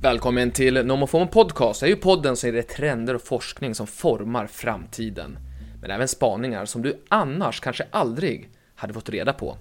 Välkommen till NomoFomo Podcast. Det är ju podden som ger dig trender och forskning som formar framtiden. Men även spaningar som du annars kanske aldrig hade fått reda på.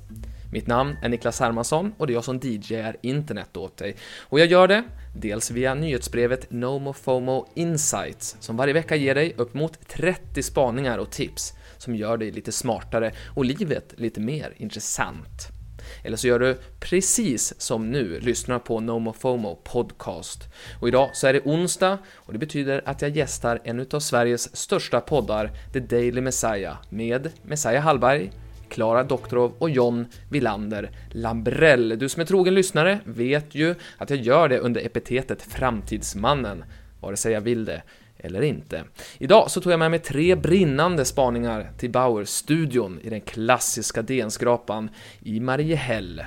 Mitt namn är Niklas Hermansson och det är jag som DJar internet åt dig. Och jag gör det dels via nyhetsbrevet NomoFomo Insights som varje vecka ger dig upp mot 30 spaningar och tips som gör dig lite smartare och livet lite mer intressant. Eller så gör du precis som nu, lyssnar på NomoFomo podcast. Och idag så är det onsdag och det betyder att jag gästar en utav Sveriges största poddar, The Daily Messiah, med Messiah Hallberg, Klara Doktorov och John Villander Lambrell. Du som är trogen lyssnare vet ju att jag gör det under epitetet Framtidsmannen, vare sig jag vill det eller inte. Idag så tog jag med mig tre brinnande spaningar till Bauer-studion i den klassiska DN-skrapan i Mariehäll.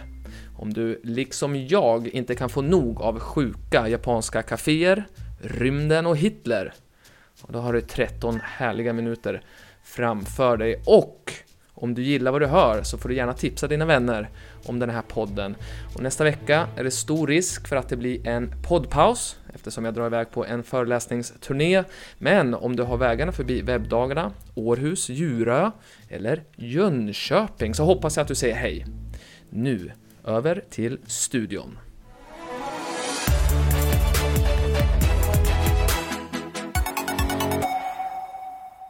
Om du, liksom jag, inte kan få nog av sjuka japanska kaféer, rymden och Hitler, då har du 13 härliga minuter framför dig och om du gillar vad du hör så får du gärna tipsa dina vänner om den här podden. Och nästa vecka är det stor risk för att det blir en poddpaus eftersom jag drar iväg på en föreläsningsturné. Men om du har vägarna förbi webbdagarna, Århus, Djurö eller Jönköping så hoppas jag att du säger hej. Nu, över till studion.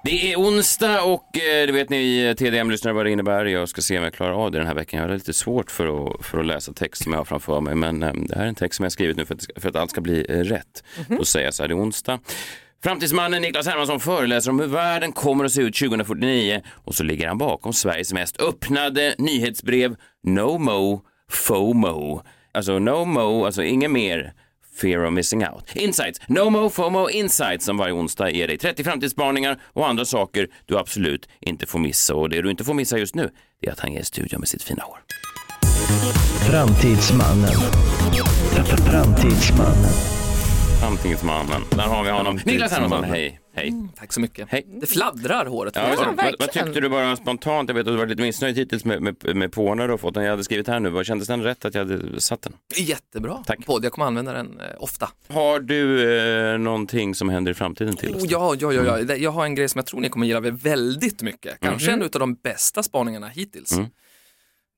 Det är onsdag och eh, det vet ni TDM-lyssnare vad det innebär. Jag ska se om jag klarar av det den här veckan. Jag har lite svårt för att, för att läsa text som jag har framför mig. Men eh, det här är en text som jag har skrivit nu för att, för att allt ska bli eh, rätt. Mhm. Då säger jag så här, det är onsdag. Framtidsmannen Niklas Hermansson föreläser om hur världen kommer att se ut 2049 och så ligger han bakom Sveriges mest öppnade nyhetsbrev No Mo FOMO. Alltså No Mo, alltså inget mer Fear of missing out. Insights, No Mo FOMO Insights som varje onsdag ger dig 30 framtidsspaningar och andra saker du absolut inte får missa. Och det du inte får missa just nu, det är att han är i studion med sitt fina hår. Framtidsmannen. Framtidsmannen. Framtidsmannen, där har vi honom. Niklas Hermansson, hej. Hej. Tack så mycket. Hej. Det fladdrar håret. Ja, vad, vad, vad tyckte du bara spontant? Jag vet att du var lite missnöjd hittills med, med, med påarna du har fått. Den jag hade skrivit här nu, vad kändes den rätt att jag hade satt den? Jättebra Tack. podd, jag kommer använda den eh, ofta. Har du eh, någonting som händer i framtiden till oss? Oh, ja, ja, ja, ja. Det- Jag har en grej som jag tror ni kommer gilla väldigt mycket. Kanske en av de bästa spaningarna hittills. Mm.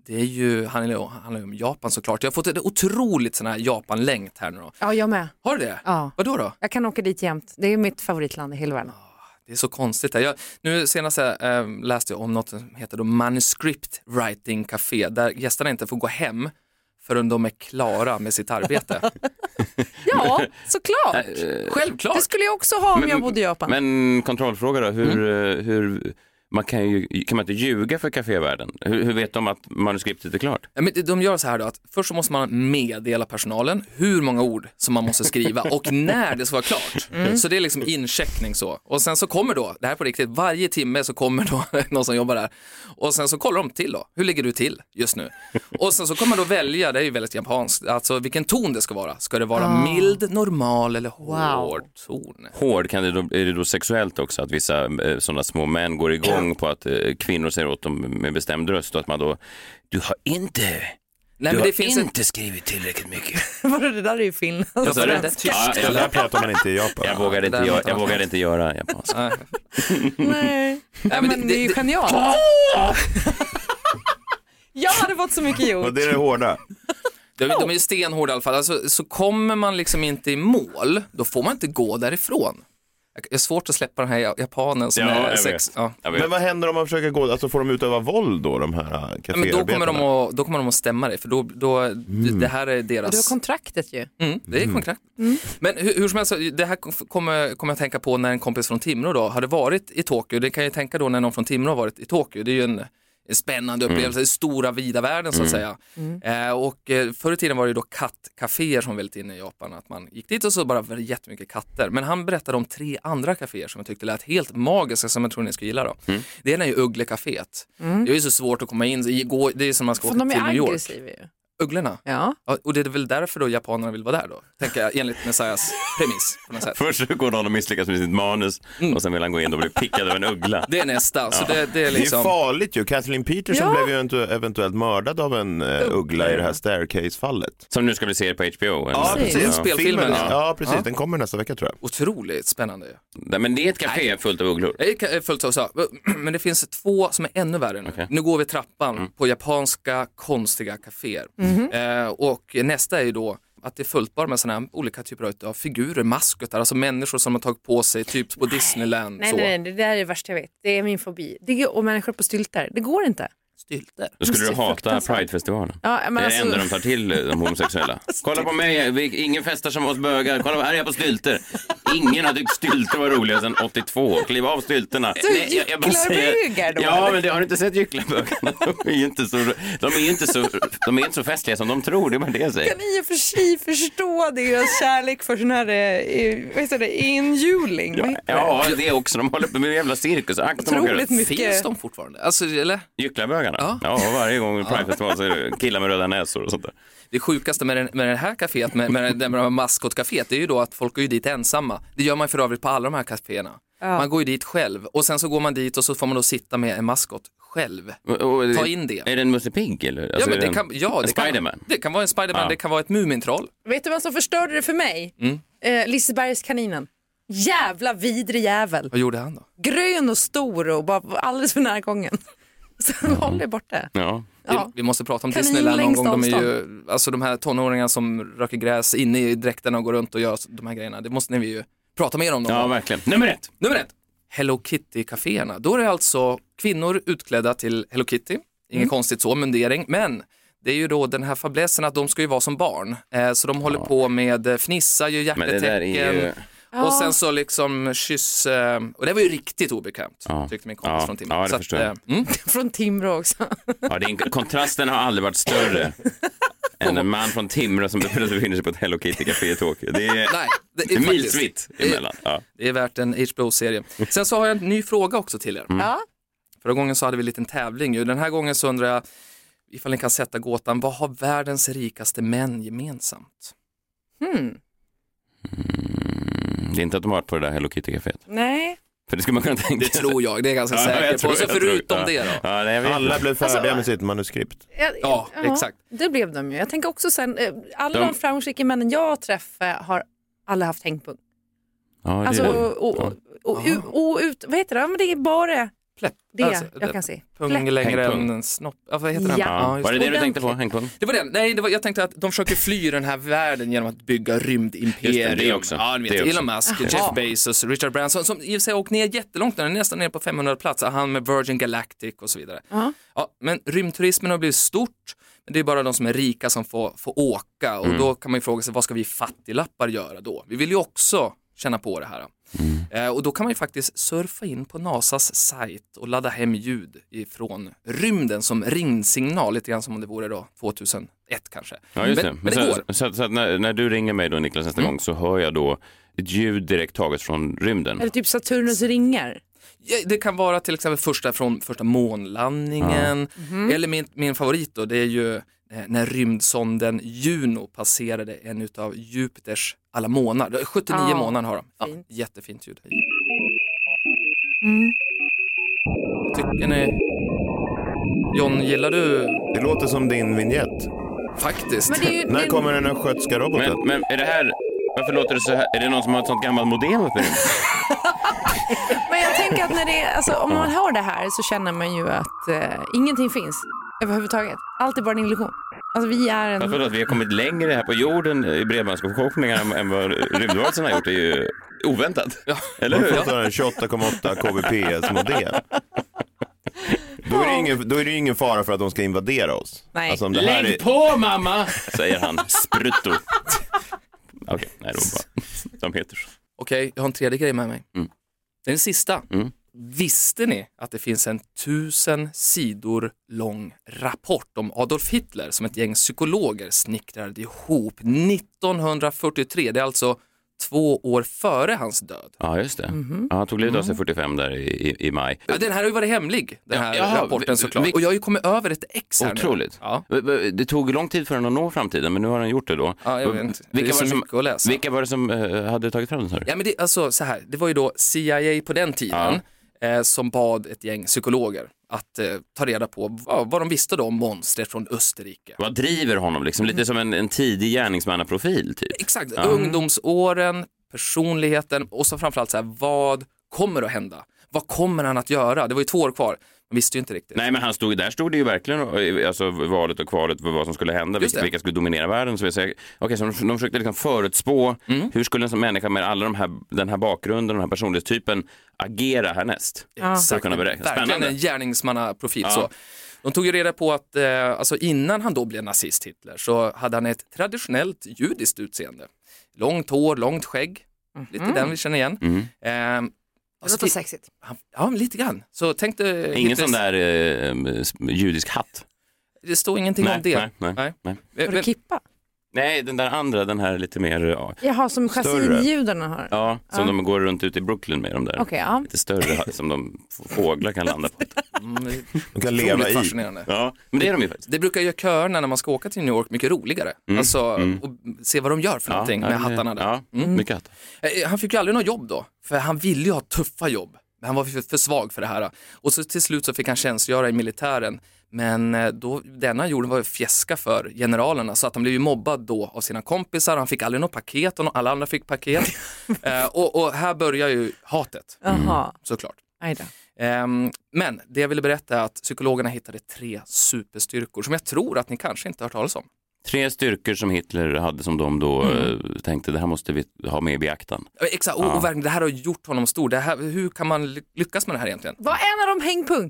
Det är ju, handlar ju handlar ju om Japan såklart. Jag har fått ett otroligt sån här Japan-längt här nu då. Ja, jag med. Har du det? Ja. Vadå då? Jag kan åka dit jämt. Det är mitt favoritland i hela världen. Det är så konstigt. Här. Jag, nu senast äh, läste jag om något som heter då Manuscript Writing Café där gästerna inte får gå hem förrän de är klara med sitt arbete. Ja, såklart. Självklart! Det skulle jag också ha om Men- jag bodde i Japan. Men kontrollfråga då, hur, Mm. eh, hur man kan, ju, kan man inte ljuga för kafévärlden? Hur, hur vet de att manuskriptet är klart? Ja, men de gör så här då att först så måste man meddela personalen hur många ord som man måste skriva och när det ska vara klart. Så det är liksom incheckning så. Och sen så kommer då, det här är på riktigt, varje timme så kommer då någon som jobbar där och sen så kollar de till då, hur ligger du till just nu? Och sen så kommer man då välja, det är ju väldigt japanskt, alltså vilken ton det ska vara. Ska det vara mild, normal eller hård ton? Hård, kan det då, är det då sexuellt också att vissa eh, sådana små män går igång på att eh, kvinnor säger åt dem med bestämd röst och att man då, du har inte, Nej du men har det finns en inte skrivit tillräckligt mycket. Vadå, det där är ju Finland. Vad sa du? Ja, Det jag, där pratar man inte i Japan. jag, vågade inte, jag man vågade inte göra japanska. Nej. Nej. Ja, men det- det är ju det- genialt. Jag hade fått så mycket gjort. Och det är det hårda. De, de är ju stenhårda i alla fall. Alltså, så kommer man liksom inte i mål, då får man inte gå därifrån. Det är svårt att släppa den här japanen som Ja, jag är sex. Ja. Jag. Men vad händer om man försöker gå, alltså får de utöva våld då, de här Ja, Men då, kommer de att, då kommer de att stämma dig, för då, då, det här är Och du har deras... kontraktet ju. Mm, det är kontrakt. Men hur, hur som helst, det här kom- kommer, kommer jag tänka på när en kompis från Timrå då hade varit i Tokyo. Det kan jag tänka då när någon från Timrå har varit i Tokyo. Det är ju en spännande upplevelse, i stora vida världen så att säga. Eh, och eh, förr i tiden var det ju då kattcaféer som var väldigt inne i Japan, att man gick dit och så bara var det jättemycket katter. Men han berättade om tre andra kaféer som jag tyckte lät helt magiska som jag tror ni skulle gilla då. Det ena är ju Ugglekaféet. Det är ju så svårt att komma in, gå- det är som man ska För åka de till är New York. aggressiva ju. Ugglorna. Ja. Ja, och det är väl därför då japanerna vill vara där då, tänker jag, enligt Messiahs premiss. På något sätt. Först så går någon och misslyckas med sitt manus och sen vill han gå in och bli pickad av en uggla. Det är nästa, så det, det är Det är liksom... farligt ju. Kathleen Peterson Ja. blev ju eventu- eventuellt mördad av en uh, uggla i det här staircase-fallet. Som nu ska bli serie på HBO. eller? Ja, Precis. precis. Spelfilmen, Filmen, ja. ja, precis. Ja. Den kommer nästa vecka tror jag. Otroligt spännande. Nej, Men det är ett café fullt av ugglor. Det är fullt så, så. Men det finns två som är ännu värre nu. Okej. Nu går vi trappan på japanska konstiga kaféer. Eh, och nästa är ju då att det är fullt bara med sådana här olika typer av figurer, maskotar, alltså människor som har tagit på sig, typ på Disneyland. Nej, så. nej, nej, det där är det värsta jag vet. Det är min fobi. Det och människor på styltar. Det går inte. Stylter. Då skulle du hata. Pridefestivalen. Ja, det är det alltså- enda de tar till de homosexuella. Kolla på mig, vi- ingen festar som oss bögar. Kolla, här är jag på stylter. Ingen har tyckt stylter var roliga sedan 82. Kliv av stylterna. Nej, jag- jag bara säger- Gycklarbögar då, Ja, eller? men det har du inte sett gycklarbögarna? De är inte så, de är ju inte så, de är inte så festliga som de tror, det är bara det jag säger. kan i och för sig förstå deras kärlek för sån här eh, vad heter det, inhjuling. Ja, ja, det är också. De håller på med en jävla åker Otroligt mycket. Finns de fortfarande? Alltså, eller? Gycklarbögarna? Ja. Ja. varje gång Pridefestival så är det killar med röda näsor och sånt där. Det sjukaste med, den, med det här kaféet, med, med, det- med här maskotcaféet, det är ju då att folk går ju dit ensamma. Det gör man för övrigt på alla de här kaféerna. Man går ju dit själv och sen så går man dit och så får man då sitta med en maskot själv. Och- och- Ta in det. Är det en Musse Pigg eller? Ja, Alltså, men är det kan, ja, en det kan, Spiderman? det kan vara en Spiderman, Ja. det kan vara ett Mumintroll. Vet du vad som förstörde det för mig? Mm. Eh, Lisebergskaninen. Jävla vidrig jävel. Vad gjorde han då? Grön och stor och bara alldeles för nära gången. Så håll dig borta. Ja. Ja. Vi, vi måste prata om Kanin Disneyland någon gång. De är ju, alltså de här tonåringarna som röker gräs inne i dräkterna och går runt och gör de här grejerna. Det måste ni ju prata mer om någon ja, gång. verkligen. Nummer ett. Nummer ett. Hello Kitty-caféerna. Då är det alltså kvinnor utklädda till Hello Kitty. Inget konstigt så, mundering. Men det är ju då den här fablessen att de ska ju vara som barn. Eh, så de håller på med eh, fnissa, gör Men det där hjärtetecken. Är ju... Och sen så liksom kyss, eh, och det var ju riktigt obekvämt, Ja. tyckte min kompis Ja. från Timrå. Ja, det Så att, eh, mm. Från Timrå också. Ja, det är en... Kontrasten har aldrig varit större än en man från Timrå som befinner sig på ett Hello Kitty-café i Tokyo. Det är, Nej, det det är är milsvitt emellan. Ja. det är värt en HBO-serie. Sen så har jag en ny fråga också till er. Ja. Förra gången så hade vi en liten tävling ju. Den här gången så undrar jag ifall ni kan sätta gåtan, vad har världens rikaste män gemensamt? Hmm. Det är inte att de har varit på det där Hello Kitty-caféet. Nej. För det skulle man kunna tänka Det tror jag, det är jag ganska Ja, säker tror- på. Så tror- förutom ja. det då? Ja, nej, Alla blev färdiga Alltså- med sitt manuskript. Ja, Ja, exakt. Det blev de ju. Jag tänker också sen, eh, alla De- de framgångsrika männen jag har träffat har alla haft hängpung. Ja, det Alltså, är... och, och, och, och, och ut, vad heter det? Ja, Men det är bara Pläpp. det Alltså, jag kan se. Pung Pläpp. längre Hängpung. än en snopp. Ja, vad heter den? Ja. just var det det du tänkte på, Hängpung? Det var den. Nej, det var, jag tänkte att de försöker fly den här världen genom att bygga rymdimperium. Just det, det också. Ja, ni vet, Det också. Elon Musk, Jeff Bezos, Richard Branson som i och för sig åkt ner jättelångt, nu, nästan ner på 500 plats. Han med Virgin Galactic och så vidare. Ja. Ja, men rymdturismen har blivit stort, men det är bara de som är rika som får, får åka och då kan man ju fråga sig vad ska vi fattiglappar göra då? Vi vill ju också känna på det här. Eh, och då kan man ju faktiskt surfa in på NASAs sajt och ladda hem ljud ifrån rymden som ringsignal, lite grann som om det vore då 2001 kanske. Ja, just men, det. Men det så, går. Mm. Så, så, att när, när du ringer mig då Niklas nästa gång så hör jag då ett ljud direkt taget från rymden. Eller typ Saturnus ringar. Ja, det kan vara till exempel första från första månlandningen eller min, min favorit då, det är ju när rymdsonden Juno passerade en utav Jupiters alla månader. 79 Ja, månader har de. Ja, fint. jättefint ljud. Mm. Tycker ni? John, gillar du Det låter som din vignett. faktiskt? Men det är ju, När det, kommer den östgötska roboten? Men, men är det här, varför låter det så här? Är det någon som har ett sånt gammalt modem uppe men jag tänker att när det alltså, om man hör det här så känner man ju att eh, ingenting finns överhuvudtaget. Allt är bara en illusion. Alltså vi är en... Varför då? Att vi har kommit längre här på jorden i bredbandsförkortningar än, än vad rymdvarelserna har gjort är ju oväntat. Eller Man hur? en 28,8 kbps-modem. Då är, det ingen, då är det ju ingen fara för att de ska invadera oss. Nej. Alltså om det här Lägg är, på mamma, säger han. Sprutto. Okej, nej det var bara, de heter så. Okej, jag har en tredje grej med mig. Mm. Det är den sista. Mm. Visste ni att det finns en tusen sidor lång rapport om Adolf Hitler som ett gäng psykologer snickrade ihop 1943? Det är alltså två år före hans död. Ja, just det. Mhm. Ja, han tog livet av sig 45 där i, i, i maj. Ja, den här har ju varit hemlig, den Ja, här jaha, rapporten såklart. vi- Och jag har ju kommit över ett ex här Otroligt. nu. Ja. Det tog lång tid för den att nå framtiden, men nu har den gjort det då. Ja, jag vet inte. Det är Vilka, så var som, att läsa. vilka var det som eh, hade tagit fram den? du? Ja, men det, alltså, så här, det var ju då CIA på den tiden som bad ett gäng psykologer att eh, ta reda på vad, vad de visste då om monstret från Österrike. Vad driver honom? Liksom? Lite som en, en tidig gärningsmannaprofil, typ. Exakt, ungdomsåren, personligheten och så framförallt så här, vad kommer att hända? Vad kommer han att göra? Det var ju två år kvar, visste ju inte riktigt. Nej, men han stod, där stod det ju verkligen eh, alltså, valet och kvalet för vad som skulle hända, vilka, vilka skulle dominera världen. Så, säger, okay, så de, de försökte liksom förutspå Mm. hur skulle en sån människa med alla de här, den här bakgrunden, den här personlighetstypen agera härnäst. För att kunna beräkna. Verkligen Spännande. en gärningsmannaprofil. Ja. Så. De tog ju reda på att eh, alltså innan han då blev nazist Hitler så hade han ett traditionellt judiskt utseende. Långt hår, långt skägg, lite den vi känner igen. Mm. Eh, Det låter sexigt. han- ja, lite grann. Så tänk dig Ingen sån där eh, judisk hatt. Det står ingenting Nej, om det. nej, nej, nej. Har du kippa? Nej, den där andra, den här lite mer, ja, Jaha, som chassinjudarna har? ja som de går runt ute i Brooklyn med de där. Okej, ja. Lite större, som de fåglar kan landa på. Mm, De kan leva i. fascinerande. Ja, men det är de ju faktiskt. Det brukar göra köerna när man ska åka till New York mycket roligare. Alltså, och se vad de gör för någonting Mm. ja, med hattarna där. Ja, mycket hattar. Eh, Han fick ju aldrig något jobb då, för han ville ju ha tuffa jobb. Men han var för, för svag för det här. Och så till slut så fick han tjänstgöra i militären. Men eh, då, denna jorden var ju fjäska för generalerna så att han blev ju mobbad då av sina kompisar. Han fick aldrig något paket och alla andra fick paket. eh, och, och här börjar ju hatet Jaha, såklart. Ehm, men det jag ville berätta är att psykologerna hittade tre superstyrkor som jag tror att ni kanske inte har hört talas om. Tre styrkor som Hitler hade som de då Mm. eh, tänkte, det här måste vi ha med i beaktan. Exakt, och, och verkligen, det här har gjort honom stor. Det här, hur kan man ly- lyckas med det här egentligen? Var en av dem hängpung?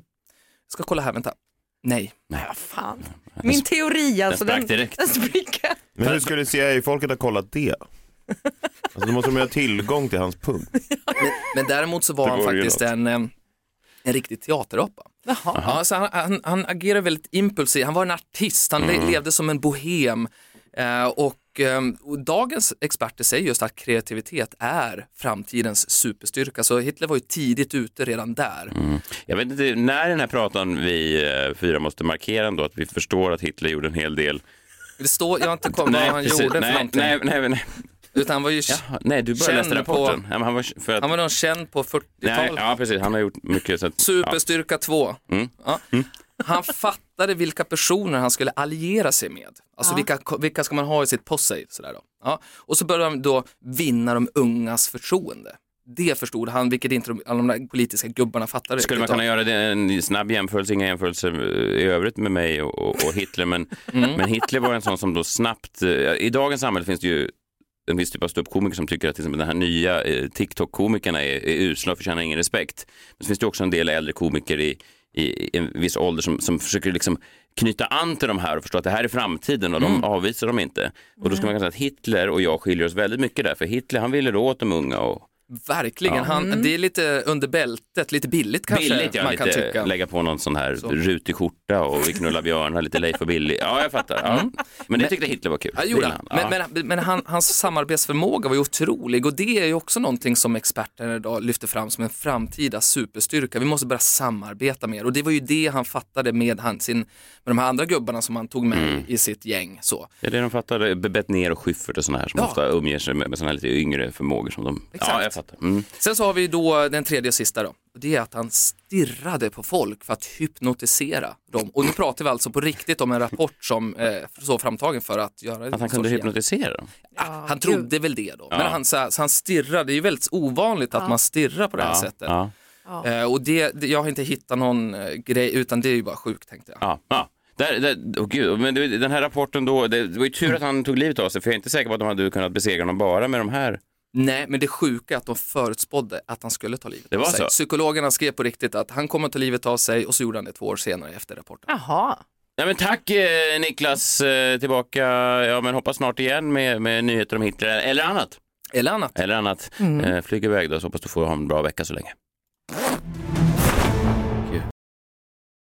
Jag ska kolla här, vänta. Nej. Nej, vad fan. Min teori alltså, sprack den, direkt. den. Men hur skulle CIA-folket ha kollat det? Alltså, då måste de ha tillgång till hans punkt. Men däremot så var han faktiskt en, eh, en riktig teaterapa. Ja, så han, han, han agerade väldigt impulsivt, han var en artist, han Mm. levde som en bohem. Eh, och, ehm, och dagens experter säger just att kreativitet är framtidens superstyrka. Så Hitler var ju tidigt ute redan där. Mm. Jag vet inte, när den här pratan vi eh, fyra måste markera ändå att vi förstår att Hitler gjorde en hel del. Det står, jag har inte kommit vad han precis. gjorde för nej, någonting. nej, nej, nej, Utan han var ju, Jaha, nej, du bara Känn läste på- rapporten. Ja, men han var, för att, han var någon känd på 40-talet. nej, ja, precis, han har gjort mycket. Så att, ja. Superstyrka 2. Mm. Ja. Han fattade vilka personer han skulle alliera sig med. Alltså vilka, vilka ska man ha i sitt posse? Sådär då. Ja. Och så började han då vinna de ungas förtroende. Det förstod han, vilket inte de, alla de där politiska gubbarna fattade. Skulle man kunna göra det en snabb jämförelse, inga jämförelser eh, i övrigt med mig och, och, och Hitler, men, Mm. men Hitler var en sån som då snabbt, eh, i dagens samhälle finns det ju en viss typ av ståuppkomiker som tycker att till exempel den här nya eh, TikTok-komikerna är, är usla och förtjänar ingen respekt. Men så finns det också en del äldre komiker i, i, i en viss ålder som, som försöker liksom knyta an till de här och förstå att det här är framtiden och de Mm. avvisar dem inte. Och då ska man kunna säga att Hitler och jag skiljer oss väldigt mycket där, för Hitler han ville då åt de unga och Verkligen, Ja. han, det är lite under bältet, lite billigt kanske Billigt ja, man kan lite, tycka. lägga på någon sån här rutig skjorta och vi knullar björnar, lite Leif och Billy. Ja, jag fattar. Ja. Men det tyckte Hitler var kul. Ja, gjorde han. Men, men, men han, hans samarbetsförmåga var ju otrolig och det är ju också någonting som experterna idag lyfter fram som en framtida superstyrka. Vi måste börja samarbeta mer och det var ju det han fattade med, han, sin, med de här andra gubbarna som han tog med Mm. i sitt gäng. Så. Det är det de fattar. Bettner och Schyffert och såna här som ofta umger sig med, med såna här lite yngre förmågor som de... Exakt. Ja, fattar. Mm. Sen så har vi då den tredje och sista då. Det är att han stirrade på folk för att hypnotisera dem. Och nu pratar vi alltså på riktigt om en rapport som eh, så framtagen för att göra Att han kunde hypnotisera dem. Ja, han trodde väl det då. Ja. Men han, så här, så han stirrade, det är ju väldigt ovanligt att man stirrar på det här Ja, sättet. ja, Eh, och det, det, jag har inte hittat någon eh, grej, utan det är ju bara sjukt tänkte jag. ja. ja. Där, där, oh, gud. Men den här rapporten då, det, det var ju tur att han tog livet av sig för jag är inte säker på att de hade kunnat besegra honom bara med de här. Nej, men det sjuka är att de förutspådde att han skulle ta livet Det av var sig. så? Psykologerna skrev på riktigt att han kommer att ta livet av sig och så gjorde han det två år senare efter rapporten. Jaha. Ja, men tack eh, Niklas, eh, tillbaka, ja men hoppas snart igen med, med nyheter om Hitler eller annat. Eller annat. Eller annat. Eh, flyg iväg då så hoppas du får ha en bra vecka så länge.